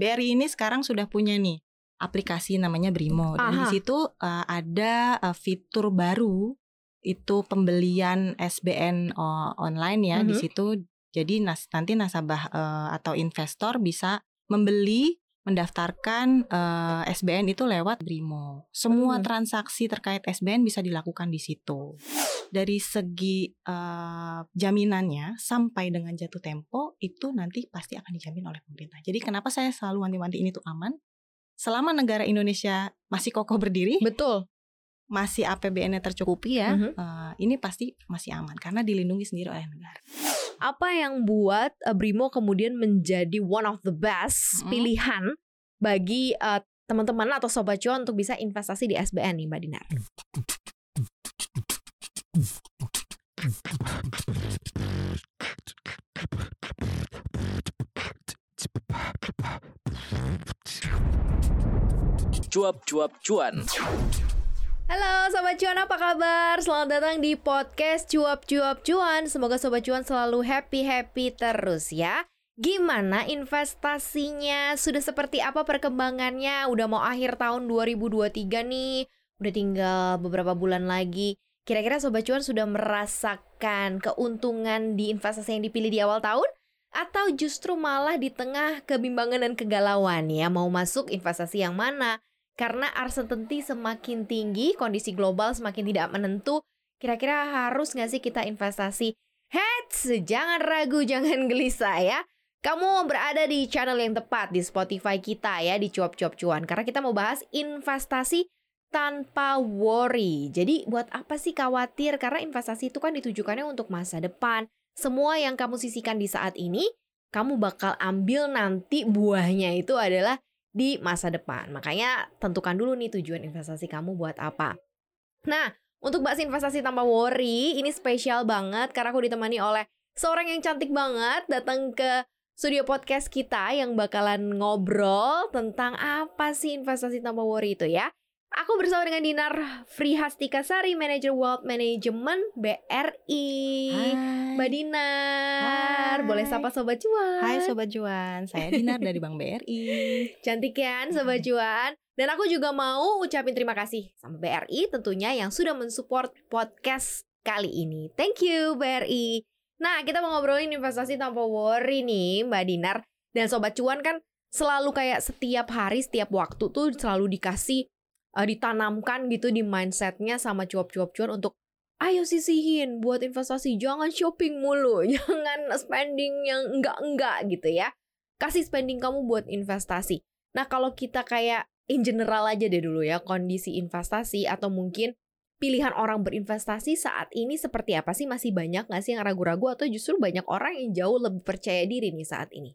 BRI ini sekarang sudah punya nih aplikasi namanya Brimo. Dan di Aha. situ uh, ada uh, fitur baru itu pembelian SBN uh, online ya di Mhm. situ. Jadi nas nanti nasabah uh, atau investor bisa membeli mendaftarkan uh, SBN itu lewat Brimo. Semua Hmm. transaksi terkait SBN bisa dilakukan di situ. Dari segi uh, jaminannya sampai dengan jatuh tempo itu nanti pasti akan dijamin oleh pemerintah. Jadi kenapa saya selalu wanti-wanti ini tuh aman? Selama negara Indonesia masih kokoh berdiri, Betul. masih APBN-nya tercukupi ya, Mhm. uh, ini pasti masih aman karena dilindungi sendiri oleh negara. Apa yang buat uh, Brimo kemudian menjadi one of the best Mm. pilihan bagi uh, teman-teman atau sobat cuan untuk bisa investasi di SBN nih Mbak Dinar? Cuap-cuap cuan. Halo Sobat Cuan apa kabar? Selamat datang di podcast Cuap Cuap Cuan Semoga Sobat Cuan selalu happy-happy terus ya Gimana investasinya? Sudah seperti apa perkembangannya? Udah mau akhir tahun 2023 nih Udah tinggal beberapa bulan lagi Kira-kira Sobat Cuan sudah merasakan keuntungan di investasi yang dipilih di awal tahun? Atau justru malah di tengah kebimbangan dan kegalauan ya Mau masuk investasi yang mana? Karena uncertainty semakin tinggi, kondisi global semakin tidak menentu, kira-kira harus nggak sih kita investasi? Heads, jangan ragu, jangan gelisah ya. Kamu berada di channel yang tepat di Spotify kita ya, di Cuap-Cuap Cuan. Karena kita mau bahas investasi tanpa worry. Jadi buat apa sih khawatir? Karena investasi itu kan ditujukannya untuk masa depan. Semua yang kamu sisihkan di saat ini, kamu bakal ambil nanti buahnya itu adalah di masa depan. Makanya tentukan dulu nih tujuan investasi kamu buat apa. Nah, untuk bahas investasi tanpa worry, ini spesial banget karena aku ditemani oleh seorang yang cantik banget datang ke studio podcast kita yang bakalan ngobrol tentang apa sih investasi tanpa worry itu ya. Aku bersama dengan Dinar Frihastika Sari, Manager Wealth Management BRI. Mbak Dinar, Hai. boleh sapa Sobat Cuan? Hai Sobat Cuan, saya Dinar dari Bank BRI. Cantik kan Sobat Cuan? Dan aku juga mau ucapin terima kasih sama BRI tentunya yang sudah mensupport podcast kali ini. Thank you BRI. Nah, kita mau ngobrolin investasi tanpa worry nih Mbak Dinar. Dan Sobat Cuan kan selalu kayak setiap hari, setiap waktu tuh selalu dikasih, eh, ditanamkan gitu di mindsetnya sama cuap-cuap cuan untuk ayo sisihin buat investasi. Jangan shopping mulu, jangan spending yang enggak-enggak gitu ya. Kasih spending kamu buat investasi. Nah, kalau kita kayak in general aja deh dulu ya, kondisi investasi atau mungkin pilihan orang berinvestasi saat ini seperti apa sih? Masih banyak nggak sih yang ragu-ragu atau justru banyak orang yang jauh lebih percaya diri nih saat ini?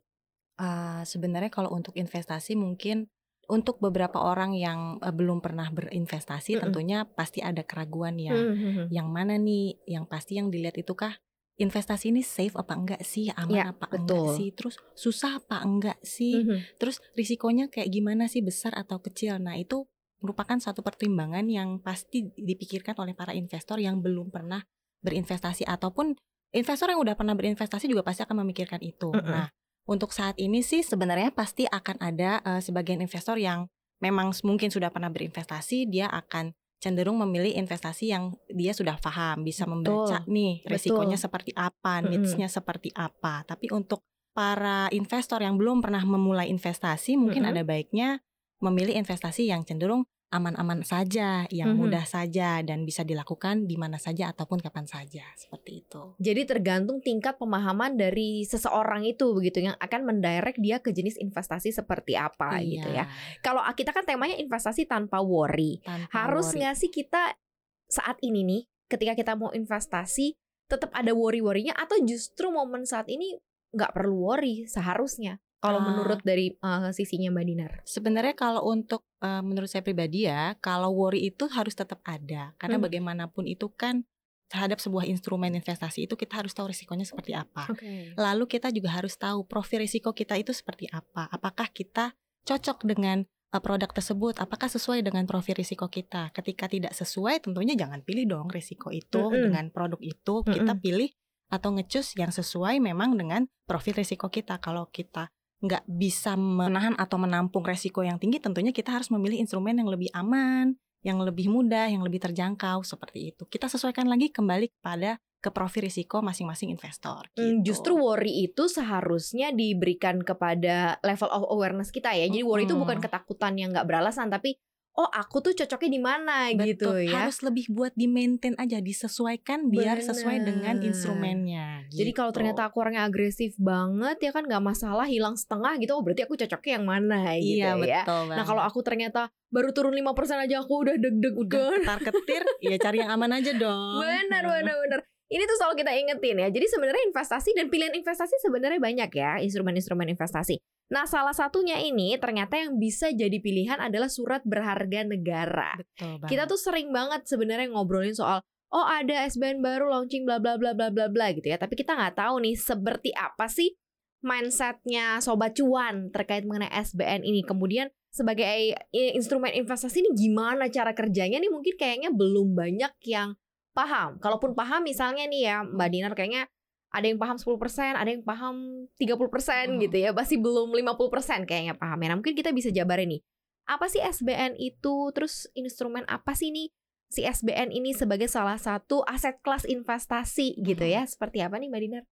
Uh, sebenarnya kalau untuk investasi mungkin untuk beberapa orang yang uh, belum pernah berinvestasi Mm-mm. tentunya pasti ada keraguan ya. Hmm, Yang mana nih yang pasti yang dilihat itu kah investasi ini safe apa enggak sih, aman Ya, apa betul. enggak sih, terus susah apa enggak sih, Mhm. terus risikonya kayak gimana sih besar atau kecil. Nah, itu merupakan satu pertimbangan yang pasti dipikirkan oleh para investor yang belum pernah berinvestasi ataupun investor yang udah pernah berinvestasi juga pasti akan memikirkan itu. Mm-mm. Nah, untuk saat ini sih sebenarnya pasti akan ada eh, sebagian investor yang memang mungkin sudah pernah berinvestasi, dia akan cenderung memilih investasi yang dia sudah paham, bisa membaca nih betul. resikonya seperti apa, needs-nya seperti apa. Tapi untuk para investor yang belum pernah memulai investasi, mungkin Mm-mm. ada baiknya memilih investasi yang cenderung aman-aman saja, yang Mhm. mudah saja dan bisa dilakukan di mana saja ataupun kapan saja, seperti itu. Jadi tergantung tingkat pemahaman dari seseorang itu begitu yang akan mendirect dia ke jenis investasi seperti apa gitu ya. Kalau kita kan temanya investasi tanpa worry. tanpa Harus nggak sih kita saat ini nih ketika kita mau investasi tetap ada worry-worrynya atau justru momen saat ini nggak perlu worry seharusnya kalau Ah. menurut dari eh, sisinya Mbak Dinar. Sebenarnya kalau untuk eh, menurut saya pribadi ya, kalau worry itu harus tetap ada karena Hmm. bagaimanapun itu kan terhadap sebuah instrumen investasi itu kita harus tahu risikonya seperti apa. Oke. Lalu kita juga harus tahu profil risiko kita itu seperti apa. Apakah kita cocok dengan eh, produk tersebut? Apakah sesuai dengan profil risiko kita? Ketika tidak sesuai, tentunya jangan pilih dong risiko itu Mm-mm. dengan produk itu. Kita Mm-mm. pilih atau ngecus yang sesuai memang dengan profil risiko kita. Kalau kita nggak bisa menahan atau menampung resiko yang tinggi, tentunya kita harus memilih instrumen yang lebih aman, yang lebih mudah, yang lebih terjangkau seperti itu. Kita sesuaikan lagi kembali pada ke profil risiko masing-masing investor. Hmm, gitu. Justru worry itu seharusnya diberikan kepada level of awareness kita ya. Jadi worry itu bukan ketakutan yang nggak beralasan, tapi oh aku tuh cocoknya di mana gitu ya. harus lebih buat di maintain aja, disesuaikan biar sesuai dengan Bener. instrumennya. Jadi kalau gitu. ternyata aku orangnya agresif banget ya kan nggak masalah hilang setengah gitu, oh berarti aku cocoknya yang mana gitu iya ya. betul Nah kalau aku ternyata baru turun 5% aja aku udah deg-deg udah ketar ketir, ya cari yang aman aja dong. Benar, benar, benar. Ini tuh selalu kita ingetin ya. Jadi sebenarnya investasi dan pilihan investasi sebenarnya banyak ya, instrumen-instrumen investasi. Nah, salah satunya ini ternyata yang bisa jadi pilihan adalah surat berharga negara. Betul banget. Kita tuh sering banget sebenarnya ngobrolin soal oh ada SBN baru launching bla bla bla bla bla bla gitu ya. Tapi kita nggak tahu nih seperti apa sih mindsetnya sobat cuan terkait mengenai SBN ini. Kemudian sebagai i- instrumen investasi ini gimana cara kerjanya nih mungkin kayaknya belum banyak yang paham. Kalaupun paham misalnya nih ya Mbak Dinar kayaknya ada yang paham 10%, ada yang paham 30% Hmm. gitu ya. Masih belum 50% kayaknya paham ya. Nah, mungkin kita bisa jabarin nih. Apa sih SBN itu? Terus instrumen apa sih nih si SBN ini sebagai salah satu aset kelas investasi gitu ya? Seperti apa nih Mbak Dinar?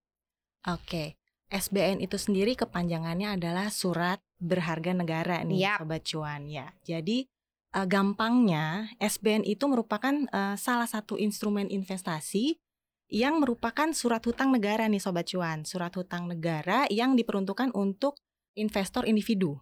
Oke. SBN itu sendiri kepanjangannya adalah surat berharga negara nih Yap. sobat cuan ya. Jadi eh, gampangnya SBN itu merupakan eh, salah satu instrumen investasi yang merupakan surat hutang negara nih sobat cuan. Surat hutang negara yang diperuntukkan untuk investor individu.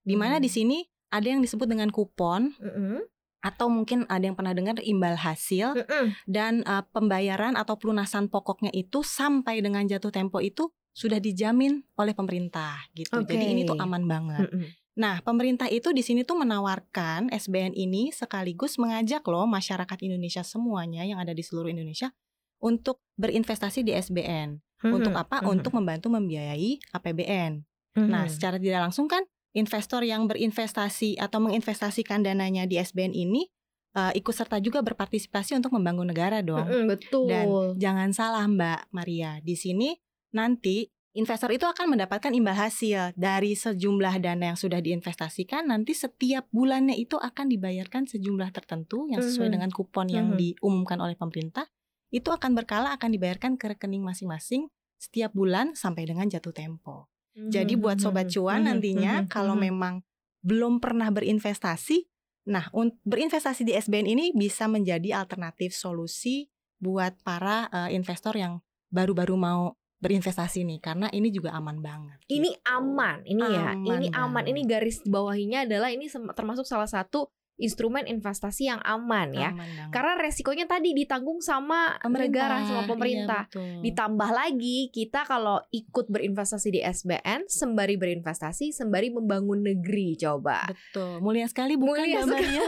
Di mana Hmm. di sini ada yang disebut dengan kupon Mm-mm. atau mungkin ada yang pernah dengar imbal hasil Mm-mm. dan uh, pembayaran atau pelunasan pokoknya itu sampai dengan jatuh tempo itu sudah dijamin oleh pemerintah gitu. Jadi Oke. ini tuh aman banget. Mm-mm. Nah, pemerintah itu di sini tuh menawarkan SBN ini sekaligus mengajak loh masyarakat Indonesia semuanya yang ada di seluruh Indonesia untuk berinvestasi di SBN. Untuk apa? Mhm. Untuk membantu membiayai APBN. Mhm. Nah, secara tidak langsung kan investor yang berinvestasi atau menginvestasikan dananya di SBN ini uh, ikut serta juga berpartisipasi untuk membangun negara dong. Mm-mm, betul. Dan jangan salah Mbak Maria, di sini nanti investor itu akan mendapatkan imbal hasil dari sejumlah dana yang sudah diinvestasikan. Nanti setiap bulannya itu akan dibayarkan sejumlah tertentu yang sesuai Mhm. dengan kupon yang Mhm. diumumkan oleh pemerintah. Itu akan berkala akan dibayarkan ke rekening masing-masing setiap bulan sampai dengan jatuh tempo. Jadi buat sobat cuan Mhm, nantinya mhm, kalau mhm. memang belum pernah berinvestasi, nah berinvestasi di SBN ini bisa menjadi alternatif solusi buat para eh, investor yang baru-baru mau berinvestasi nih karena ini juga aman banget. ini gitu. aman, ini ya, Aman ini aman. banget. Ini garis bawahinya adalah ini termasuk salah satu instrumen investasi yang aman ya. Aman banget. Karena resikonya tadi ditanggung sama negara sama Pemerintah, pemerintah. iya, betul. Ditambah lagi kita kalau ikut berinvestasi di SBN sembari berinvestasi sembari membangun negeri coba. Betul. Mulia sekali bukan Mulia Maria?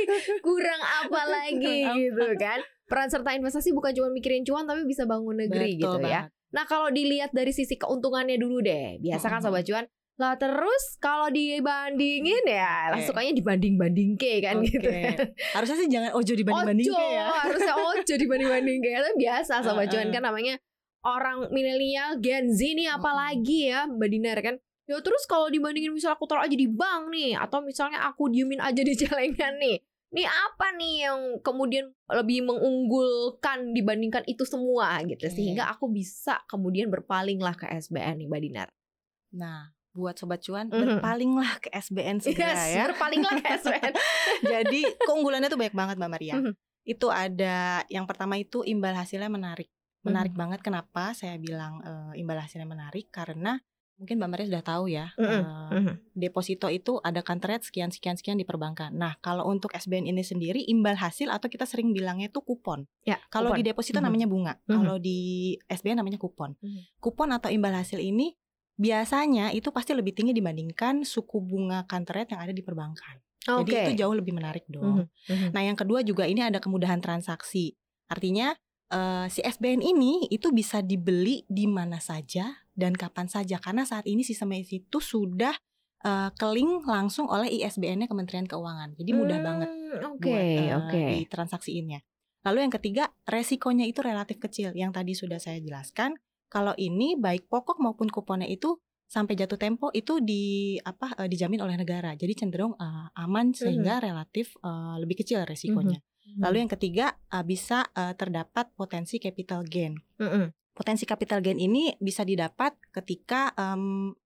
Kurang apa lagi Kurang apa. gitu kan. Peran serta investasi bukan cuma mikirin cuan tapi bisa bangun negeri Betul gitu ya. Nah kalau dilihat dari sisi keuntungannya dulu deh, biasa kan sobat cuan. Lah terus kalau dibandingin ya, Oke. sukanya dibanding-banding ke kan Oke. gitu. Harusnya sih jangan ojo dibanding-banding Ojo, ya. harusnya ojo dibanding-banding ke. Tapi biasa sobat cuan kan namanya orang milenial Gen Z nih apalagi ya Mbak Dinar kan. Ya terus kalau dibandingin misal aku taruh aja di bank nih atau misalnya aku diemin aja di celengan nih. Nih apa nih yang kemudian lebih mengunggulkan dibandingkan itu semua gitu Oke. sehingga aku bisa kemudian berpalinglah ke SBN nih Mbak Dinar. Nah, buat sobat cuan Mhm. berpalinglah ke SBN segera Yes, ya. berpalinglah ke SBN. Jadi keunggulannya tuh banyak banget Mbak Maria. Mhm. Itu ada yang pertama itu imbal hasilnya menarik. Menarik banget kenapa saya bilang eh, imbal hasilnya menarik karena mungkin Mbak Maria sudah tahu ya. Mhm. eh, Mhm. deposito itu ada rate sekian sekian sekian di perbankan. Nah, kalau untuk SBN ini sendiri imbal hasil atau kita sering bilangnya itu kupon. Ya, Kalau kupon. di deposito Mhm. namanya bunga, Mhm. kalau di SBN namanya kupon. Mhm. Kupon atau imbal hasil ini biasanya itu pasti lebih tinggi dibandingkan suku bunga rate yang ada di perbankan. Jadi Oke. itu jauh lebih menarik dong. Mhm. Mhm. Nah, yang kedua juga ini ada kemudahan transaksi. Artinya eh, si SBN ini itu bisa dibeli di mana saja dan kapan saja karena saat ini sistem itu sudah eh, keling langsung oleh ISBN-nya Kementerian Keuangan. Jadi mudah Hmm, banget Oke, buat eh, oke. ditransaksiinnya. Lalu yang ketiga, resikonya itu relatif kecil. Yang tadi sudah saya jelaskan, kalau ini baik pokok maupun kuponnya itu sampai jatuh tempo itu di apa uh, dijamin oleh negara. Jadi cenderung uh, aman sehingga mm-hmm. relatif uh, lebih kecil resikonya. Mm-hmm. Lalu yang ketiga uh, bisa uh, terdapat potensi capital gain. Mm-hmm. Potensi capital gain ini bisa didapat ketika um,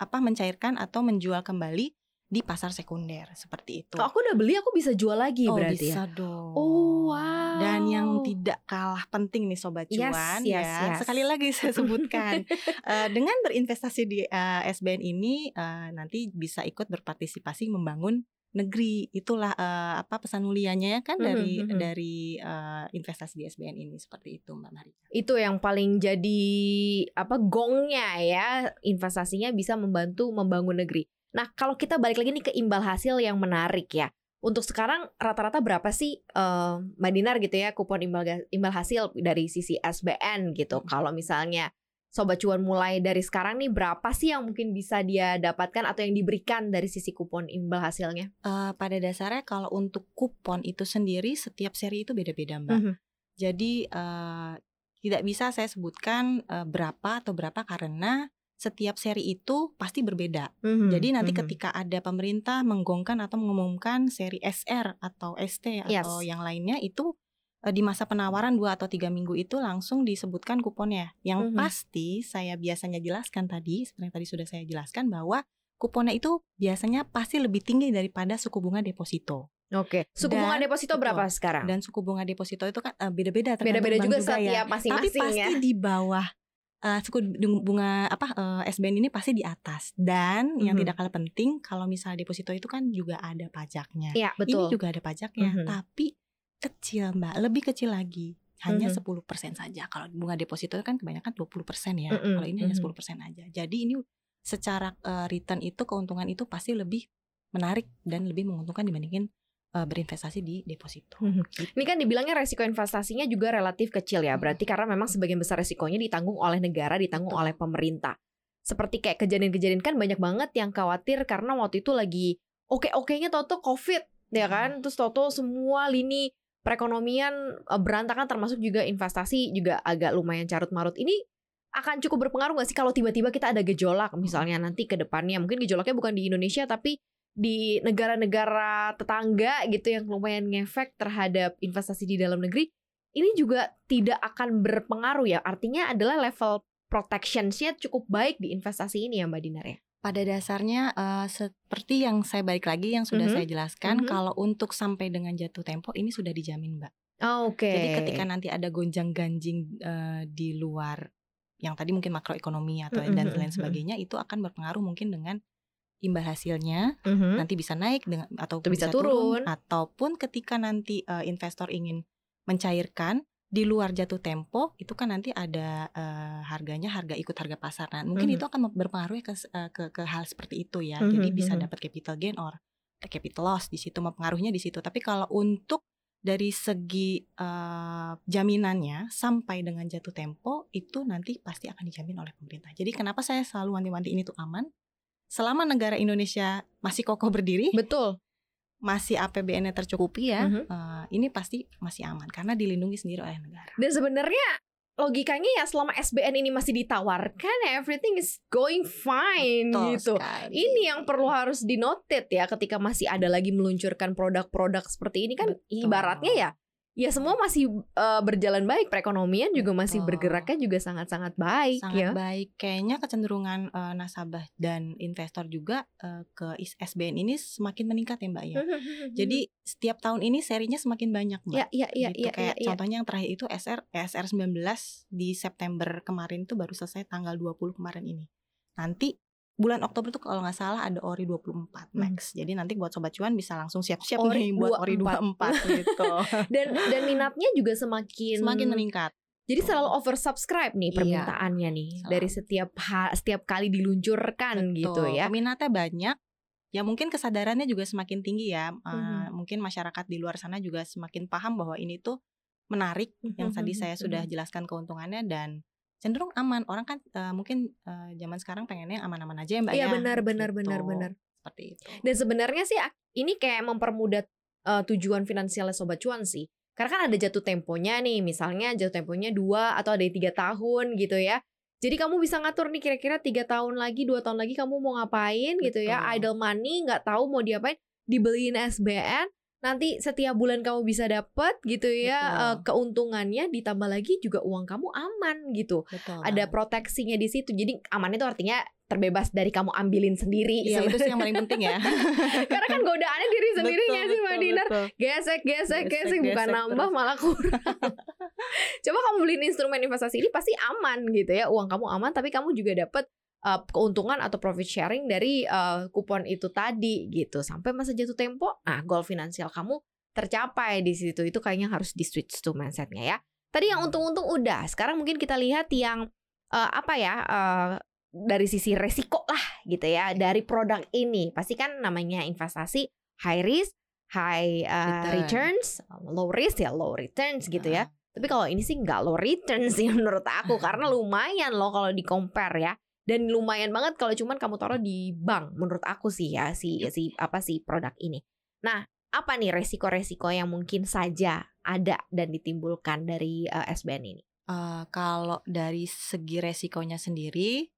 apa mencairkan atau menjual kembali di pasar sekunder seperti itu. Kalau aku udah beli aku bisa jual lagi oh, berarti bisa ya. dong. Oh wow. Dan yang tidak kalah penting nih sobat cuan yes, ya. Yes. Sekali lagi saya sebutkan uh, dengan berinvestasi di uh, SBN ini uh, nanti bisa ikut berpartisipasi membangun negeri. Itulah uh, apa pesan mulianya ya kan dari mm -hmm. dari uh, investasi di SBN ini seperti itu Mbak Mari. Itu yang paling jadi apa gongnya ya investasinya bisa membantu membangun negeri. Nah, kalau kita balik lagi nih ke imbal hasil yang menarik ya. Untuk sekarang rata-rata berapa sih uh, Mbak Dinar gitu ya kupon imbal imbal hasil dari sisi SBN gitu. Hmm. Kalau misalnya sobat cuan mulai dari sekarang nih berapa sih yang mungkin bisa dia dapatkan atau yang diberikan dari sisi kupon imbal hasilnya? Uh, pada dasarnya kalau untuk kupon itu sendiri setiap seri itu beda-beda Mbak. Mm -hmm. Jadi uh, tidak bisa saya sebutkan uh, berapa atau berapa karena setiap seri itu pasti berbeda. Mm-hmm. Jadi nanti mm-hmm. ketika ada pemerintah menggongkan atau mengumumkan seri SR atau ST yes. atau yang lainnya itu di masa penawaran dua atau tiga minggu itu langsung disebutkan kuponnya. Yang mm-hmm. pasti saya biasanya jelaskan tadi, seperti yang tadi sudah saya jelaskan bahwa kuponnya itu biasanya pasti lebih tinggi daripada suku bunga deposito. Oke, suku dan, bunga deposito berapa sekarang? Dan suku bunga deposito itu kan uh, beda-beda beda-beda juga, juga setiap ya. masing-masing Tapi pasti ya. di bawah uh, suku bunga apa uh, SBN ini pasti di atas dan mm-hmm. yang tidak kalah penting kalau misalnya deposito itu kan juga ada pajaknya. Iya, betul. Ini juga ada pajaknya, mm-hmm. tapi kecil Mbak, lebih kecil lagi. Hanya mm-hmm. 10% saja. Kalau bunga deposito kan kebanyakan 20% ya. Mm-hmm. Kalau ini hanya 10% aja. Jadi ini secara uh, return itu keuntungan itu pasti lebih menarik dan lebih menguntungkan dibandingin uh, berinvestasi di deposito. Hmm. Gitu. Ini kan dibilangnya resiko investasinya juga relatif kecil ya. Berarti hmm. karena memang sebagian besar resikonya ditanggung oleh negara, ditanggung Betul. oleh pemerintah. Seperti kayak kejadian-kejadian kan banyak banget yang khawatir karena waktu itu lagi oke-okenya toto Covid ya kan. Terus toto semua lini perekonomian eh, berantakan termasuk juga investasi juga agak lumayan carut marut. Ini akan cukup berpengaruh gak sih kalau tiba-tiba kita ada gejolak misalnya nanti ke depannya? Mungkin gejolaknya bukan di Indonesia tapi di negara-negara tetangga gitu yang lumayan ngefek terhadap investasi di dalam negeri ini juga tidak akan berpengaruh ya? Artinya adalah level protectionnya cukup baik di investasi ini ya Mbak Dinar ya pada dasarnya uh, seperti yang saya balik lagi yang sudah mm -hmm. saya jelaskan mm -hmm. kalau untuk sampai dengan jatuh tempo ini sudah dijamin Mbak. Oh, Oke. Okay. Jadi ketika nanti ada gonjang ganjing uh, di luar yang tadi mungkin makroekonomi atau mm -hmm. dan lain sebagainya itu akan berpengaruh mungkin dengan imbal hasilnya mm-hmm. nanti bisa naik dengan atau bisa, bisa turun. turun ataupun ketika nanti uh, investor ingin mencairkan di luar jatuh tempo itu kan nanti ada uh, harganya harga ikut harga pasar nah mungkin mm-hmm. itu akan berpengaruh ke, uh, ke ke hal seperti itu ya mm-hmm. jadi bisa mhm. dapat capital gain or capital loss di situ mempengaruhinya di situ tapi kalau untuk dari segi uh, jaminannya sampai dengan jatuh tempo itu nanti pasti akan dijamin oleh pemerintah. Jadi kenapa saya selalu wanti-wanti ini tuh aman? selama negara Indonesia masih kokoh berdiri, betul, masih APBN-nya tercukupi ya, mm-hmm. uh, ini pasti masih aman karena dilindungi sendiri oleh negara. Dan sebenarnya logikanya ya selama SBN ini masih ditawarkan everything is going fine Betul gitu. Sekali. Ini yang perlu harus dinotet ya ketika masih ada lagi meluncurkan produk-produk seperti ini kan Betul. ibaratnya ya ya semua masih uh, berjalan baik perekonomian juga masih bergeraknya juga sangat-sangat baik sangat ya. baik kayaknya kecenderungan uh, nasabah dan investor juga uh, ke SBN ini semakin meningkat ya mbak ya jadi setiap tahun ini serinya semakin banyak mbak ya, ya, ya, gitu. ya, kayak ya, ya. contohnya yang terakhir itu SR SR 19 di September kemarin itu baru selesai tanggal 20 kemarin ini nanti bulan Oktober tuh kalau nggak salah ada Ori 24 Max. Hmm. Jadi nanti buat sobat cuan bisa langsung siap-siap nih buat Ori 24 gitu. dan dan minatnya juga semakin semakin meningkat. Jadi selalu oversubscribe nih iya. permintaannya iya. nih so. dari setiap ha, setiap kali diluncurkan Betul. gitu ya. Minatnya banyak. Ya mungkin kesadarannya juga semakin tinggi ya. Hmm. Uh, mungkin masyarakat di luar sana juga semakin paham bahwa ini tuh menarik hmm. yang tadi saya sudah jelaskan keuntungannya dan cenderung aman orang kan uh, mungkin uh, zaman sekarang pengennya aman-aman aja ya mbak iya ya benar benar gitu. benar benar seperti itu dan sebenarnya sih ini kayak mempermudah uh, tujuan finansialnya sobat cuan sih karena kan ada jatuh temponya nih misalnya jatuh temponya dua atau ada tiga tahun gitu ya Jadi kamu bisa ngatur nih kira-kira tiga tahun lagi, dua tahun lagi kamu mau ngapain gitu ya. Betul. Idle money nggak tahu mau diapain, dibeliin SBN. Nanti setiap bulan kamu bisa dapat gitu ya Betul. eh, keuntungannya ditambah lagi juga uang kamu aman gitu. Betul. Ada proteksinya di situ. Jadi aman itu artinya terbebas dari kamu ambilin sendiri. Iya itu sih yang paling penting ya. Karena kan godaannya diri sendiri Betul, sih Mbak Dinar? Gesek, gesek, Gesek, gesek, bukan gesek nambah terus. malah kurang. Coba kamu beliin instrumen investasi ini pasti aman gitu ya, uang kamu aman, tapi kamu juga dapat uh, keuntungan atau profit sharing dari uh, kupon itu tadi gitu. Sampai masa jatuh tempo, nah goal finansial kamu tercapai di situ. Itu kayaknya harus di switch tuh mindsetnya ya. Tadi yang untung-untung udah, sekarang mungkin kita lihat yang uh, apa ya? uh, dari sisi resiko lah gitu ya dari produk ini pasti kan namanya investasi high risk high uh, Return. returns low risk ya low returns gitu ya tapi kalau ini sih nggak low returns sih menurut aku karena lumayan loh kalau di compare ya dan lumayan banget kalau cuman kamu taruh di bank menurut aku sih ya si si apa sih produk ini. Nah apa nih resiko-resiko yang mungkin saja ada dan ditimbulkan dari uh, SBN ini? Eh, kalau dari segi resikonya sendiri,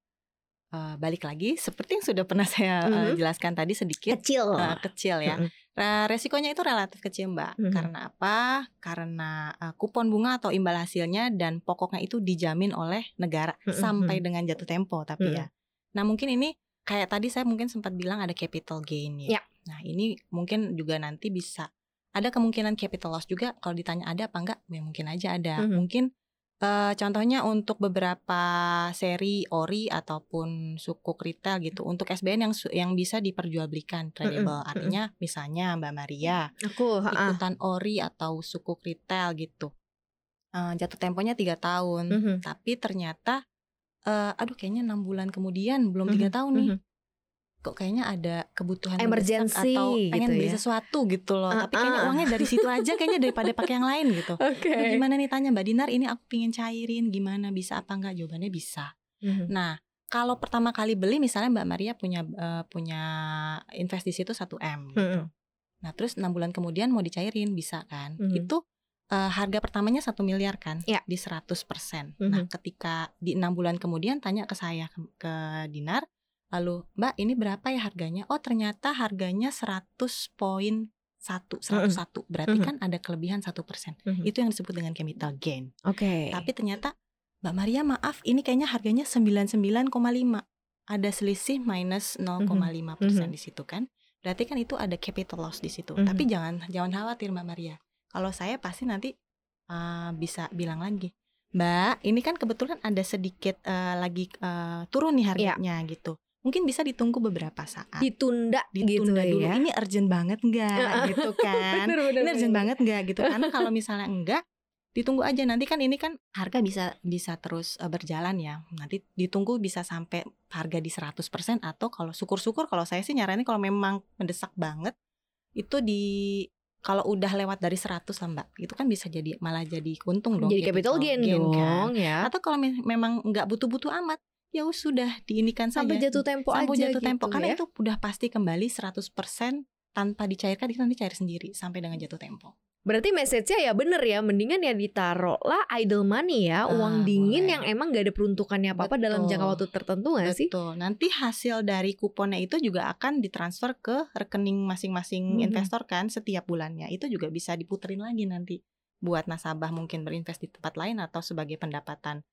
eh, balik lagi seperti yang sudah pernah saya eh, Mhm. jelaskan tadi sedikit kecil eh, kecil ya. Mm-mm. Nah, resikonya itu relatif kecil mbak. Mhm. Karena apa? Karena eh, kupon bunga atau imbal hasilnya dan pokoknya itu dijamin oleh negara Mhm. sampai dengan jatuh tempo. Tapi Mhm. ya, nah mungkin ini kayak tadi saya mungkin sempat bilang ada capital gain Ya. ya. Nah ini mungkin juga nanti bisa ada kemungkinan capital loss juga. Kalau ditanya ada apa enggak? Ya mungkin aja ada. Mhm. Mungkin eh, contohnya untuk beberapa seri ori ataupun sukuk retail gitu untuk SBN yang yang bisa diperjualbelikan tradable. Artinya misalnya Mbak Maria aku ha-ha. ikutan ori atau sukuk retail gitu. Eh, jatuh temponya tiga tahun, Mhm. tapi ternyata eh, aduh kayaknya enam bulan kemudian belum tiga Mhm, tahun nih. mhm. Kok kayaknya ada kebutuhan Emergency atau pengen gitu beli ya. sesuatu gitu loh. Tapi kayaknya Uh-uh. uangnya dari situ aja kayaknya daripada pakai yang lain gitu. Oke. Aduh, gimana nih tanya Mbak Dinar ini aku pingin cairin gimana bisa apa enggak jawabannya bisa. Mhm. Nah kalau pertama kali beli misalnya Mbak Maria punya eh, punya invest di situ 1 m. gitu. Mhm. Nah terus enam bulan kemudian mau dicairin bisa kan? Mhm. Itu eh, harga pertamanya satu miliar kan Ya. di 100%. Mhm. Nah ketika di enam bulan kemudian tanya ke saya ke, ke Dinar, lalu Mbak ini berapa ya harganya? Oh ternyata harganya 100 poin satu, 101. Berarti Mhm. kan ada kelebihan satu persen. Itu yang disebut dengan capital gain. Oke. Tapi ternyata Mbak Maria maaf ini kayaknya harganya 99,5. Ada selisih minus 0,5 persen Mhm. di situ kan. Berarti kan itu ada capital loss di situ. Tapi jangan jangan khawatir Mbak Maria. Kalau saya pasti nanti uh, bisa bilang lagi, Mbak, ini kan kebetulan ada sedikit uh, lagi uh, turun nih Iya. harganya gitu. Mungkin bisa ditunggu beberapa saat. ditunda, Ditunda gitu dulu. ya. Ini urgent banget nggak gitu kan? Bener, bener, ini urgent bener. banget nggak gitu karena kalau misalnya enggak ditunggu aja nanti kan ini kan harga bisa bisa terus eh, berjalan ya nanti ditunggu bisa sampai harga di 100% atau kalau syukur-syukur kalau saya sih nyaranin kalau memang mendesak banget itu di kalau udah lewat dari 100 lah mbak itu kan bisa jadi malah jadi untung dong Jadi capital gain, kan. dong ya. atau kalau me- memang nggak butuh-butuh amat ya sudah diinikan Sampai saja jatuh tempo sampai aja jatuh tempo gitu karena ya. itu udah pasti kembali 100% tanpa dicairkan itu nanti cair sendiri sampai dengan jatuh tempo Berarti message-nya ya bener ya, mendingan ya ditaruh lah idle money ya, uang Ah, dingin boleh. yang emang gak ada peruntukannya apa-apa dalam Betul. jangka waktu tertentu gak sih? Betul. Nanti hasil dari kuponnya itu juga akan ditransfer ke rekening masing-masing Mhm. investor kan setiap bulannya. Itu juga bisa diputerin lagi nanti buat nasabah mungkin berinvest di tempat lain atau sebagai pendapatan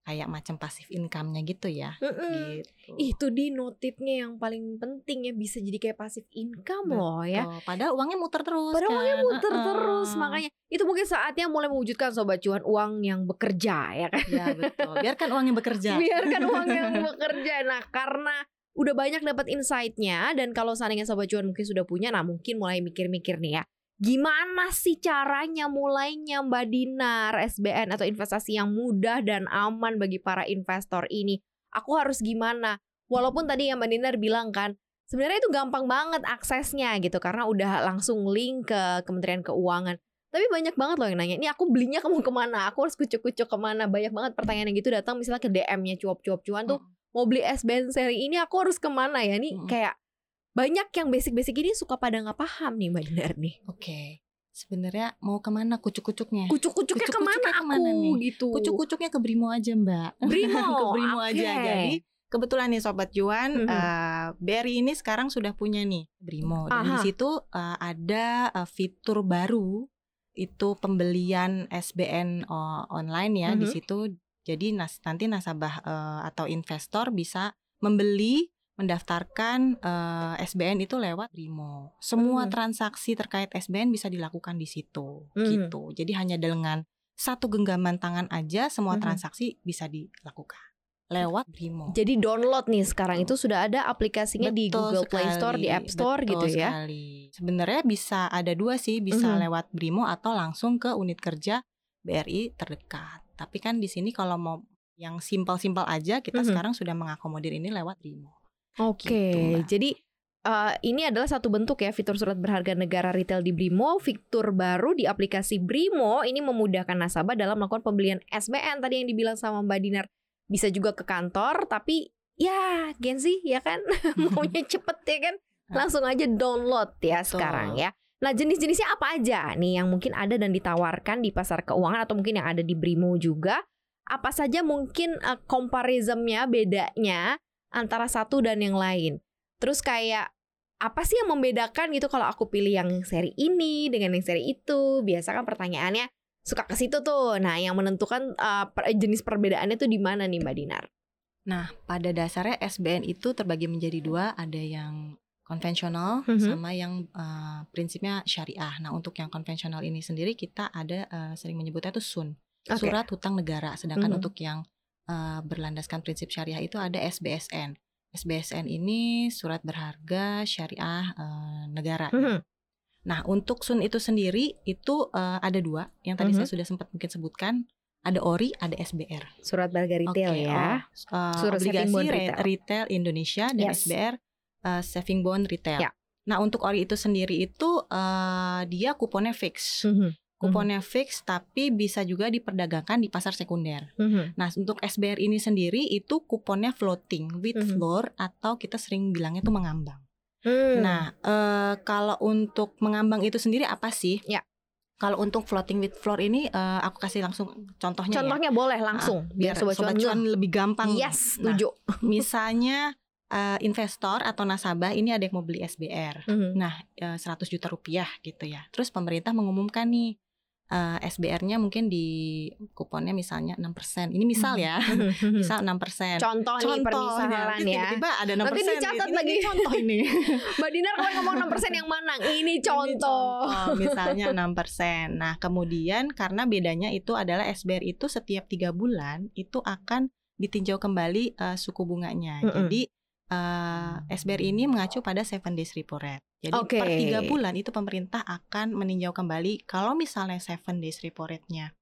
kayak macam pasif income-nya gitu ya. Mm-mm. Gitu. Itu di notifnya yang paling penting ya bisa jadi kayak passive income loh ya. Padahal uangnya muter terus. Padahal uangnya kan. muter Uh-uh. terus makanya itu mungkin saatnya mulai mewujudkan sobat cuan uang yang bekerja ya kan. Ya betul. Biarkan uang yang bekerja. Biarkan uang yang bekerja. Nah karena udah banyak dapat insight-nya dan kalau seandainya sobat cuan mungkin sudah punya, nah mungkin mulai mikir-mikir nih ya. Gimana sih caranya mulainya Mbak Dinar SBN atau investasi yang mudah dan aman bagi para investor ini? Aku harus gimana? Walaupun tadi yang Mbak Dinar bilang kan, sebenarnya itu gampang banget aksesnya gitu karena udah langsung link ke Kementerian Keuangan. Tapi banyak banget loh yang nanya, ini aku belinya kamu ke mana? Aku harus kucuk-kucuk ke mana? Banyak banget pertanyaan yang gitu datang misalnya ke DM-nya cuap-cuap cuan tuh, mau beli SBN seri ini aku harus ke mana ya? Nih Mm-mm. kayak banyak yang basic-basic ini suka pada nggak paham nih Mbak Dinar nih. Oke. Sebenarnya mau ke mana kucuk-kucuknya? Kucuk-kucuknya Kucuk-kucuknya ke mana aku ke mana nih? gitu? Kucuk-kucuknya ke Brimo aja mbak. Brimo, ke Brimo oke. aja. Jadi kebetulan nih sobat Juan, Mhm. eh, BRI ini sekarang sudah punya nih Brimo dan di Aha. situ eh, ada eh, fitur baru itu pembelian SBN o- online ya di Mhm. situ. Jadi nas nanti nasabah eh, atau investor bisa membeli mendaftarkan eh, SBN itu lewat Brimo. Semua Mhm. transaksi terkait SBN bisa dilakukan di situ Mhm. gitu. Jadi hanya dengan satu genggaman tangan aja semua Mhm. transaksi bisa dilakukan lewat Brimo. Jadi download nih sekarang itu sudah ada aplikasinya di Betul Google Play Store, di sekali, App Store betul gitu ya. sekali. Sebenarnya bisa ada dua sih, bisa Mhm. lewat Brimo atau langsung ke unit kerja BRI terdekat. Tapi kan di sini kalau mau yang simpel-simpel aja, kita Mhm. sekarang sudah mengakomodir ini lewat Brimo. Oke, Gitu, Mbak. jadi eh, ini adalah satu bentuk ya fitur surat berharga negara retail di Brimo. Fitur baru di aplikasi Brimo ini memudahkan nasabah dalam melakukan pembelian SBN tadi yang dibilang sama Mbak Dinar. Bisa juga ke kantor, tapi ya Gen Z ya kan maunya cepet ya kan, langsung aja download ya Betul. sekarang ya. Nah jenis-jenisnya apa aja nih yang mungkin ada dan ditawarkan di pasar keuangan atau mungkin yang ada di Brimo juga? Apa saja mungkin comparisonnya bedanya antara satu dan yang lain? Terus kayak apa sih yang membedakan gitu kalau aku pilih yang seri ini dengan yang seri itu? Biasa kan pertanyaannya suka ke situ tuh. Nah, yang menentukan eh, per- jenis perbedaannya tuh di mana nih Mbak Dinar? Nah, pada dasarnya SBN itu terbagi menjadi dua, ada yang konvensional Mhm. sama yang eh, prinsipnya syariah. Nah, untuk yang konvensional ini sendiri kita ada eh, sering menyebutnya itu SUN, Oke. surat hutang negara. Sedangkan Mhm. untuk yang eh, berlandaskan prinsip syariah itu ada SBSN. SBSN ini surat berharga syariah eh, negara. Mhm. Nah, untuk SUN itu sendiri itu eh, ada dua, yang tadi Mhm. saya sudah sempat mungkin sebutkan. Ada ORI, ada SBR. Surat berharga retail Oke, ya. oh, uh, Surat obligasi bond re- retail. retail. Indonesia dan Yes. SBR uh, saving bond retail. Ya. Nah untuk ori itu sendiri itu uh, dia kuponnya fix, Mhm. Kuponnya fix tapi bisa juga diperdagangkan di pasar sekunder. Mhm. Nah untuk SBR ini sendiri itu kuponnya floating with Mhm. floor atau kita sering bilangnya itu mengambang. Hmm. Nah uh, kalau untuk mengambang itu sendiri apa sih? Ya. Kalau untuk floating with floor ini uh, aku kasih langsung contohnya ya. contohnya boleh langsung biar, sobat, cuan ngeh. cuan lebih gampang. Yes, Nah, setuju. misalnya eh, investor atau nasabah ini ada yang mau beli SBR. Mhm. Nah, eh, 100 juta rupiah gitu ya. Terus pemerintah mengumumkan nih eh, SBR-nya mungkin di kuponnya misalnya 6%. Ini misal ya. Mhm. Misal 6%. Contoh, nih permisalan Terus ya. Tiba-tiba ada 6%. Nanti dicatat Ini- lagi. ini contoh ini. Mbak Dinar kalau ngomong 6% yang mana? Ini Ini contoh. misalnya 6%. Nah, kemudian karena bedanya itu adalah SBR itu setiap tiga bulan itu akan ditinjau kembali eh, suku bunganya. Mm-mm. Jadi eh, SBR ini mengacu pada seven days repo rate. Jadi Oke. per tiga bulan itu pemerintah akan meninjau kembali kalau misalnya seven days repo rate-nya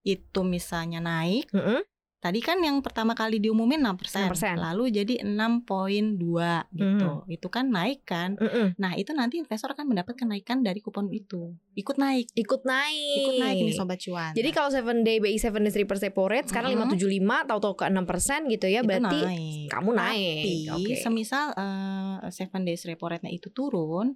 itu misalnya naik Mhm. Tadi kan yang pertama kali diumumin 6%, 6%. lalu jadi 6.2 gitu. Itu kan naik kan? Mhm. Nah, itu nanti investor akan mendapat kenaikan dari kupon itu. Ikut naik. Ikut naik. Ikut naik ini sobat cuan. Jadi kalau 7 day BI 7 days repo repo rate sekarang Mhm. 575 tahu-tahu ke 6% gitu ya Itu berarti naik. kamu naik. Tapi Oke. semisal eh, seven days repo rate-nya itu turun,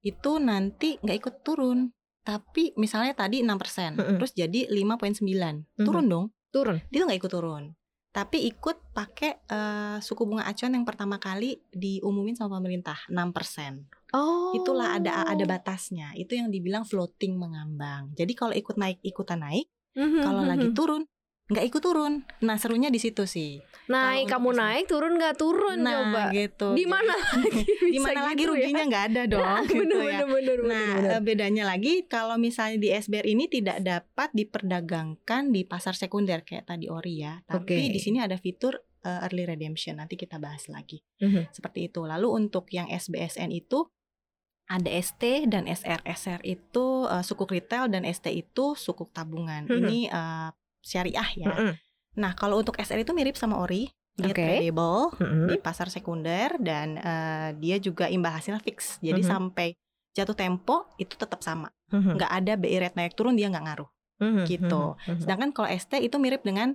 itu nanti nggak ikut turun. Tapi misalnya tadi 6%, Mm-mm. terus jadi 5.9. Mhm. Turun dong. Turun. Dia nggak ikut turun. Tapi ikut pakai eh, suku bunga acuan yang pertama kali diumumin sama pemerintah 6%. Oh. Itulah ada ada batasnya. Itu yang dibilang floating mengambang. Jadi kalau ikut naik ikutan naik, Mhm, kalau mhm. lagi turun nggak ikut turun. Nah serunya di situ sih. naik kamu untuk naik turun nggak turun nah coba. gitu. Di mana lagi Di mana lagi gitu ya? ruginya nggak ada dong. gitu bener, ya. bener, bener, Nah bener. bedanya lagi kalau misalnya di SBR ini tidak dapat diperdagangkan di pasar sekunder kayak tadi Ori ya. Tapi Oke. di sini ada fitur eh, early redemption. Nanti kita bahas lagi. Mhm. Seperti itu. Lalu untuk yang SBSN itu ada ST dan SR. SR itu eh, sukuk retail dan ST itu sukuk tabungan. Mhm. Ini eh, syariah ya. Mhm. Nah, kalau untuk SR itu mirip sama Ori, dia Oke. tradable Mhm. di pasar sekunder dan eh, dia juga imbal hasil fix. Jadi Mhm. sampai jatuh tempo itu tetap sama. Mhm. Nggak ada BI rate naik turun dia nggak ngaruh. Mhm. gitu. Mhm. Sedangkan kalau ST itu mirip dengan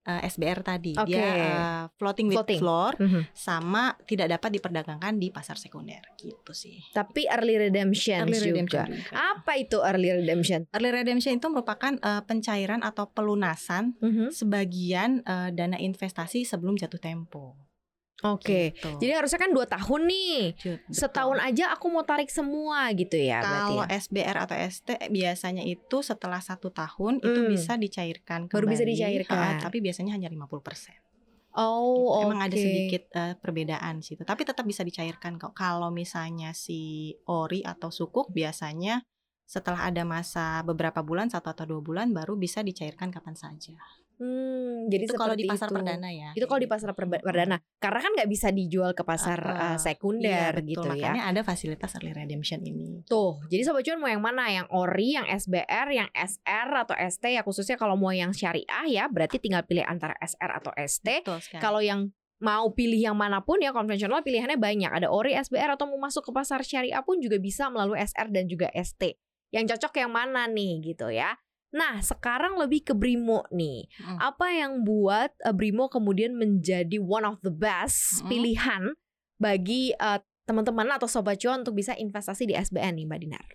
eh, SBR tadi. Oke. Dia eh, floating with Floating. floor Mhm. sama tidak dapat diperdagangkan di pasar sekunder gitu sih. Tapi early redemption Early juga. redemption juga. Apa itu early redemption? Early redemption itu merupakan eh, pencairan atau pelunasan Mhm. sebagian eh, dana investasi sebelum jatuh tempo. Oke. Gitu. Jadi harusnya kan dua tahun nih. Betul. Setahun aja aku mau tarik semua gitu ya berarti. Kalau ya? SBR atau ST biasanya itu setelah satu tahun itu Hmm. bisa dicairkan Baru bisa kembali. dicairkan. Ha, tapi biasanya hanya 50%. Oh, Gitu. Emang ada sedikit eh, perbedaan situ, tapi tetap bisa dicairkan kok. Kalau misalnya si ori atau sukuk biasanya setelah ada masa beberapa bulan satu atau dua bulan baru bisa dicairkan kapan saja. Hmm, jadi Itu kalau di pasar itu. perdana ya. Itu kalau di pasar perba- perdana. Karena kan nggak bisa dijual ke pasar Uh, uh, sekunder Iya, betul. gitu ya. Makanya ada fasilitas early redemption ini. Tuh, jadi sobat cuan mau yang mana? Yang ori, yang SBR, yang SR atau ST ya khususnya kalau mau yang syariah ya berarti tinggal pilih antara SR atau ST. Kalau yang mau pilih yang mana pun ya konvensional pilihannya banyak. Ada ori, SBR atau mau masuk ke pasar syariah pun juga bisa melalui SR dan juga ST. Yang cocok yang mana nih gitu ya. Nah, sekarang lebih ke Brimo nih. Mm. Apa yang buat uh, Brimo kemudian menjadi one of the best Mm. pilihan bagi uh, teman-teman atau sobat cuan untuk bisa investasi di SBN nih Mbak Dinar?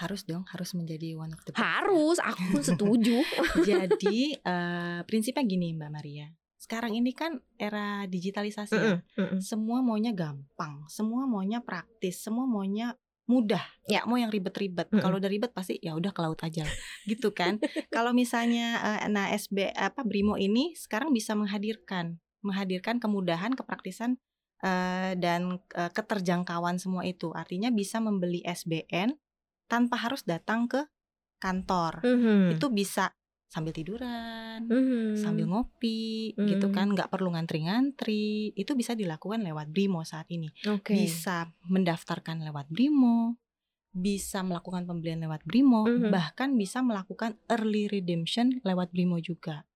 harus dong, harus menjadi one of the best. Harus, aku pun setuju. Jadi eh, prinsipnya gini Mbak Maria. Sekarang ini kan era digitalisasi ya. Mm-mm, mm-mm. Semua maunya gampang, semua maunya praktis, semua maunya mudah. Ya. Mau yang ribet-ribet. Mm-mm. Kalau udah ribet pasti ya udah ke laut aja. gitu kan. Kalau misalnya eh, nah SB apa Brimo ini sekarang bisa menghadirkan menghadirkan kemudahan, kepraktisan eh, dan eh, keterjangkauan semua itu. Artinya bisa membeli SBN tanpa harus datang ke kantor. Mhm. Itu bisa sambil tiduran, Mhm. sambil ngopi gitu Hmm. kan nggak perlu ngantri-ngantri itu bisa dilakukan lewat Brimo saat ini Oke. bisa mendaftarkan lewat Brimo bisa melakukan pembelian lewat Brimo Mhm. bahkan bisa melakukan early redemption lewat Brimo juga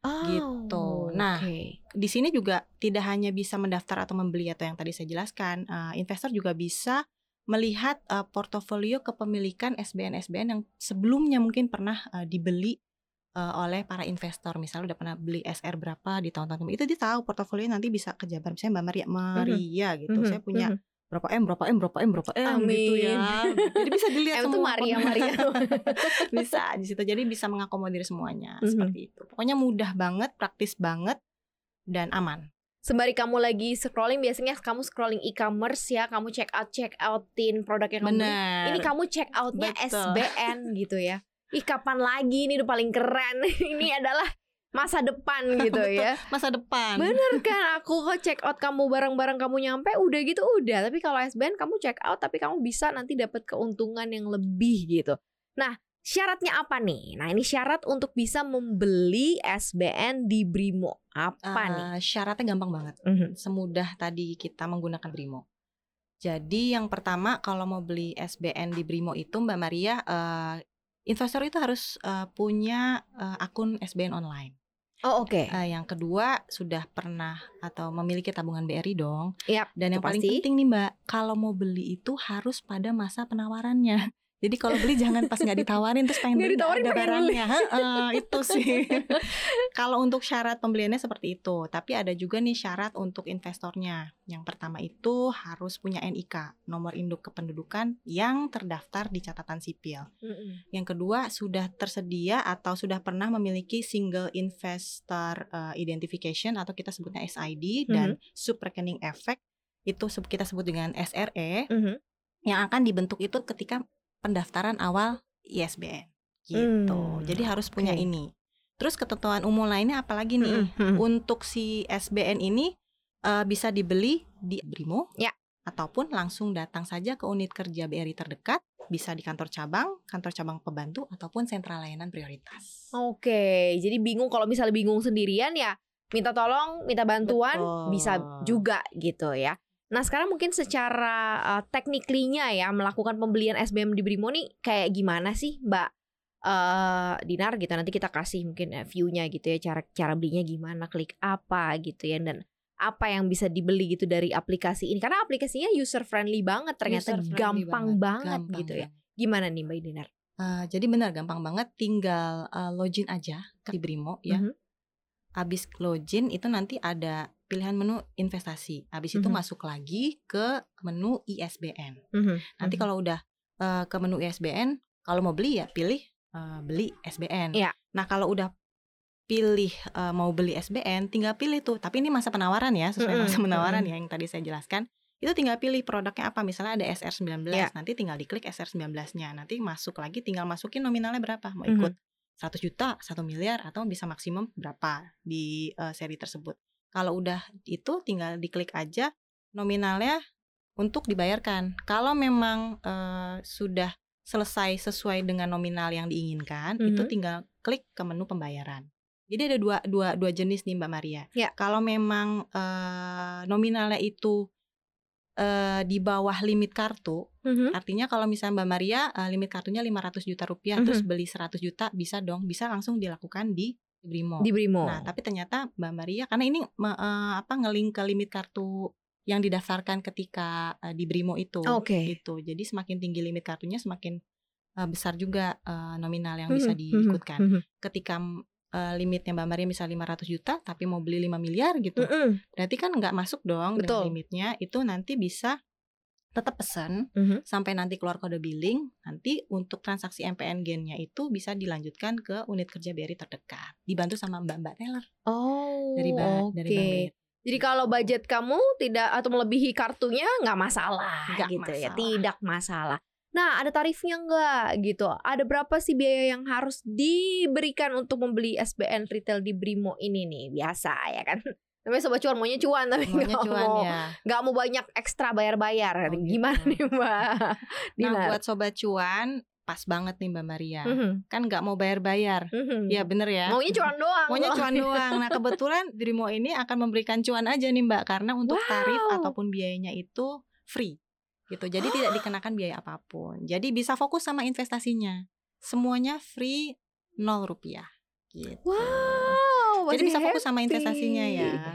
Oh, gitu. Nah, oke. di sini juga tidak hanya bisa mendaftar atau membeli atau yang tadi saya jelaskan eh, investor juga bisa melihat eh, portofolio kepemilikan SBN-SBN yang sebelumnya mungkin pernah eh, dibeli eh, oleh para investor. Misalnya udah pernah beli SR berapa di tahun-tahun itu dia tahu portofolio nanti bisa kejabar misalnya Mbak Maria Maria gitu. Mhm, saya punya mhm. berapa M berapa M berapa M berapa M gitu Amin. ya jadi bisa dilihat M itu semua Maria Maria. bisa di situ. Jadi bisa mengakomodir semuanya. Mhm. seperti itu. Pokoknya mudah banget praktis banget dan aman. Sembari kamu lagi scrolling biasanya kamu scrolling e-commerce ya, kamu check out check outin produk yang kamu benar Ini kamu check outnya Betul. SBN gitu ya. Ih kapan lagi ini udah paling keren. ini adalah masa depan gitu Betul. ya. masa depan Bener kan aku kok check out kamu barang-barang kamu nyampe udah gitu udah. Tapi kalau SBN kamu check out tapi kamu bisa nanti dapat keuntungan yang lebih gitu. Nah syaratnya apa nih? Nah ini syarat untuk bisa membeli SBN di Brimo apa nih? Eh, syaratnya gampang banget Mhm. semudah tadi kita menggunakan Brimo jadi yang pertama kalau mau beli SBN di Brimo itu Mbak Maria eh, investor itu harus eh, punya eh, akun SBN online Oh oke. Eh, yang kedua sudah pernah atau memiliki tabungan BRI dong. Yap, Dan yang paling pasti. penting nih Mbak, kalau mau beli itu harus pada masa penawarannya. Jadi kalau beli jangan pas nggak ditawarin terus pengen beli ditawarin, ada barangnya. Heeh, itu sih. kalau untuk syarat pembeliannya seperti itu, tapi ada juga nih syarat untuk investornya. Yang pertama itu harus punya NIK, nomor induk kependudukan yang terdaftar di catatan sipil. Mm-mm. Yang kedua sudah tersedia atau sudah pernah memiliki single investor uh, identification atau kita sebutnya SID dan sub rekening efek itu sub- kita sebut dengan SRE Mhm. yang akan dibentuk itu ketika pendaftaran awal ISBN gitu. Hmm, Jadi harus punya oke. ini. Terus ketentuan umum lainnya apalagi nih? Untuk si SBN ini uh, bisa dibeli di Brimo Ya. ataupun langsung datang saja ke unit kerja BRI terdekat, bisa di kantor cabang, kantor cabang pembantu ataupun sentra layanan prioritas. Oke, jadi bingung kalau misalnya bingung sendirian ya minta tolong, minta bantuan Betul. bisa juga gitu ya. Nah sekarang mungkin secara uh, tekniklinya ya melakukan pembelian SBM di Brimo nih kayak gimana sih Mbak eh Dinar gitu nanti kita kasih mungkin eh, view-nya gitu ya cara cara belinya gimana klik apa gitu ya dan apa yang bisa dibeli gitu dari aplikasi ini karena aplikasinya user friendly banget ternyata User friendly gampang banget, gampang gitu ya banget. gimana nih Mbak Dinar? Uh, jadi benar gampang banget, tinggal uh, login aja ke di Brimo ya. Mhm. habis login itu nanti ada pilihan menu investasi. Habis itu Mhm. masuk lagi ke menu ISBN. Mhm, Nanti mhm. kalau udah eh, ke menu ISBN, kalau mau beli ya pilih eh, beli SBN. Iya. Nah kalau udah pilih eh, mau beli SBN, tinggal pilih tuh. Tapi ini masa penawaran ya, sesuai Mm-mm, masa penawaran mm-mm. ya yang tadi saya jelaskan. Itu tinggal pilih produknya apa. Misalnya ada SR19, Iya. nanti tinggal diklik SR19-nya. Nanti masuk lagi, tinggal masukin nominalnya berapa. Mau Mhm. ikut 100 juta, 1 miliar, atau bisa maksimum berapa di eh, seri tersebut. Kalau udah itu tinggal diklik aja nominalnya untuk dibayarkan. Kalau memang eh, sudah selesai sesuai dengan nominal yang diinginkan, itu Mhm. tinggal klik ke menu pembayaran. Jadi ada dua dua dua jenis nih Mbak Maria. Ya. Kalau memang eh, nominalnya itu eh, di bawah limit kartu, Mhm. artinya kalau misalnya Mbak Maria eh, limit kartunya 500 juta rupiah, Mhm. terus beli 100 juta bisa dong, bisa langsung dilakukan di Brimo. Di Brimo. Nah, tapi ternyata Mbak Maria karena ini eh, apa ngelink ke limit kartu yang didaftarkan ketika eh, di Brimo itu Oke. gitu. Jadi semakin tinggi limit kartunya semakin eh, besar juga eh, nominal yang bisa Mhm, diikutkan. mhm, mhm. Ketika eh, limitnya Mbak Maria misal 500 juta tapi mau beli 5 miliar gitu. Mhm, Berarti kan nggak masuk dong dengan Betul. limitnya. Itu nanti bisa tetap pesan mhm. sampai nanti keluar kode billing. Nanti untuk transaksi MPN gennya itu bisa dilanjutkan ke unit kerja BRI terdekat. Dibantu sama Mbak-mbak teller Oh, dari Mbak oke. dari BRI. Jadi kalau budget kamu tidak atau melebihi kartunya nggak masalah Nggak gitu ya, masalah. tidak masalah. Nah, ada tarifnya nggak gitu? Ada berapa sih biaya yang harus diberikan untuk membeli SBN retail di Brimo ini nih? Biasa ya kan? Namanya sobat cuan maunya cuan tapi nggak mau ya. nggak mau banyak ekstra bayar-bayar. Oh, gitu. Gimana nih Mbak? Nah, buat sobat cuan pas banget nih Mbak Maria. Mhm, Kan nggak mau bayar-bayar. mhm. Ya bener ya. Maunya cuan doang. Maunya cuan doang. Nah, kebetulan Brimo ini akan memberikan cuan aja nih Mbak karena untuk tarif Wow. ataupun biayanya itu free. Gitu. Jadi tidak dikenakan biaya apa pun. Jadi bisa fokus sama investasinya. Semuanya free nol rupiah. Gitu. Wow, Jadi pasti bisa fokus sama investasinya ya. gitu.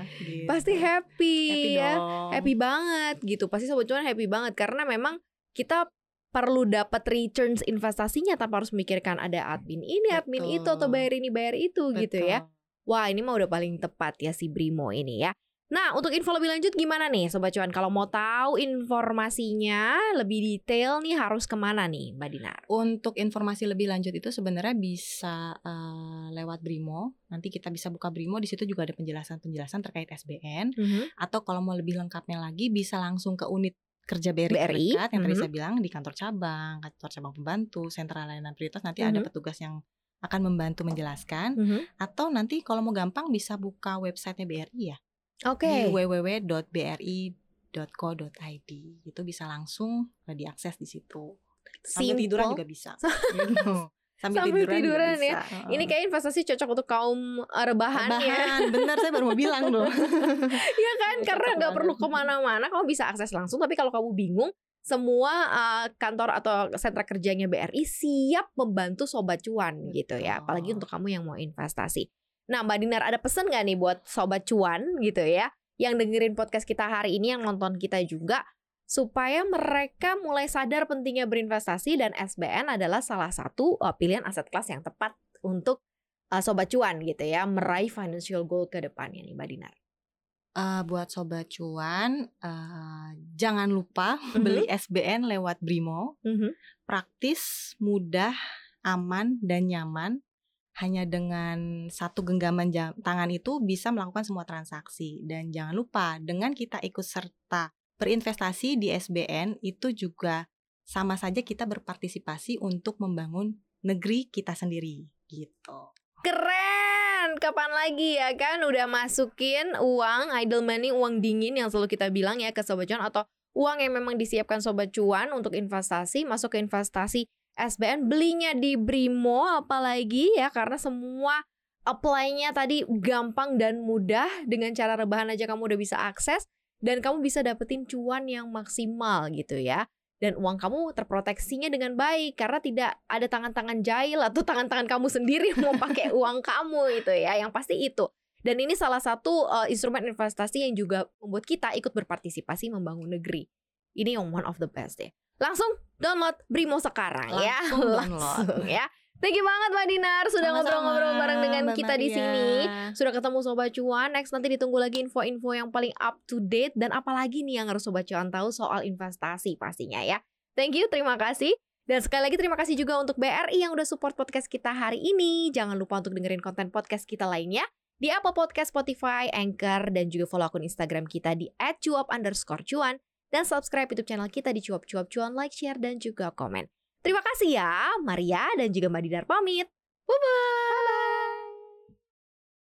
Pasti happy, Happy ya. dong. happy banget gitu pasti sobat cuan happy banget karena memang kita perlu dapat returns investasinya tanpa harus memikirkan ada admin ini admin Betul. itu atau bayar ini bayar itu gitu ya Betul. wah ini mah udah paling tepat ya si Brimo ini ya nah untuk info lebih lanjut gimana nih sobat cuan kalau mau tahu informasinya lebih detail nih harus ke mana nih Mbak Dinar Untuk informasi lebih lanjut itu sebenarnya bisa eh, lewat Brimo. Nanti kita bisa buka Brimo di situ juga ada penjelasan-penjelasan terkait SBN. Atau kalau mau lebih lengkapnya lagi bisa langsung ke unit kerja BRI, BRI, terdekat yang tadi mhm. saya bilang di kantor cabang, kantor cabang pembantu, sentra layanan prioritas nanti ada Mhm. petugas yang akan membantu menjelaskan. Mhm. Atau nanti kalau mau gampang bisa buka websitenya BRI ya oke di www.bri.co.id itu bisa langsung eh, diakses di situ. Sambil Simple. tiduran juga bisa. Gitu. Sambil, Sambil tiduran, tiduran juga ya. bisa. Ini kayak investasi cocok untuk kaum rebahan, ya. Bener saya baru mau bilang loh. Iya kan, Cocok karena nggak perlu ke mana-mana, kamu bisa akses langsung. Tapi kalau kamu bingung, semua uh, kantor atau sentra kerjanya BRI siap membantu sobat cuan gitu ya. Apalagi untuk kamu yang mau investasi. Nah, Mbak Dinar ada pesan nggak nih buat sobat cuan gitu ya, yang dengerin podcast kita hari ini, yang nonton kita juga, supaya mereka mulai sadar pentingnya berinvestasi dan SBN adalah salah satu uh, pilihan aset kelas yang tepat untuk uh, sobat cuan gitu ya, meraih financial goal ke depannya nih, Mbak Dinar. Eh, buat sobat cuan, eh, jangan lupa Mhm. beli SBN lewat Brimo. Mhm. Praktis, mudah, aman dan nyaman. Hanya dengan satu genggaman jam- tangan itu bisa melakukan semua transaksi. Dan jangan lupa dengan kita ikut serta berinvestasi di SBN itu juga sama saja kita berpartisipasi untuk membangun negeri kita sendiri gitu. Keren, kapan lagi ya kan udah masukin uang idle money, uang dingin yang selalu kita bilang ya ke sobat cuan atau uang yang memang disiapkan sobat cuan untuk investasi masuk ke investasi SBN belinya di Brimo apalagi ya karena semua apply-nya tadi gampang dan mudah. Dengan cara rebahan aja kamu udah bisa akses dan kamu bisa dapetin cuan yang maksimal gitu ya. Dan uang kamu terproteksinya dengan baik karena tidak ada tangan-tangan jahil atau tangan-tangan kamu sendiri yang mau pakai uang kamu itu ya. Yang pasti itu. Dan ini salah satu uh, instrumen investasi yang juga membuat kita ikut berpartisipasi membangun negeri. Ini yang one of the best ya langsung download Brimo sekarang ya Langsung download. Langsung ya Thank you banget Mbak Dinar sudah ngobrol-ngobrol bareng dengan Mbak kita di sini. Sudah ketemu Sobat Cuan. Next nanti ditunggu lagi info-info yang paling up to date dan apalagi nih yang harus Sobat Cuan tahu soal investasi pastinya ya. Thank you, terima kasih. Dan sekali lagi terima kasih juga untuk BRI yang udah support podcast kita hari ini. Jangan lupa untuk dengerin konten podcast kita lainnya di Apple Podcast, Spotify, Anchor, dan juga follow akun Instagram kita di @cuap underscore cuan dan subscribe YouTube channel kita di cuap cuap cuan, like, share, dan juga komen. Terima kasih ya, Maria dan juga Mbak Dinar pamit. Bye-bye.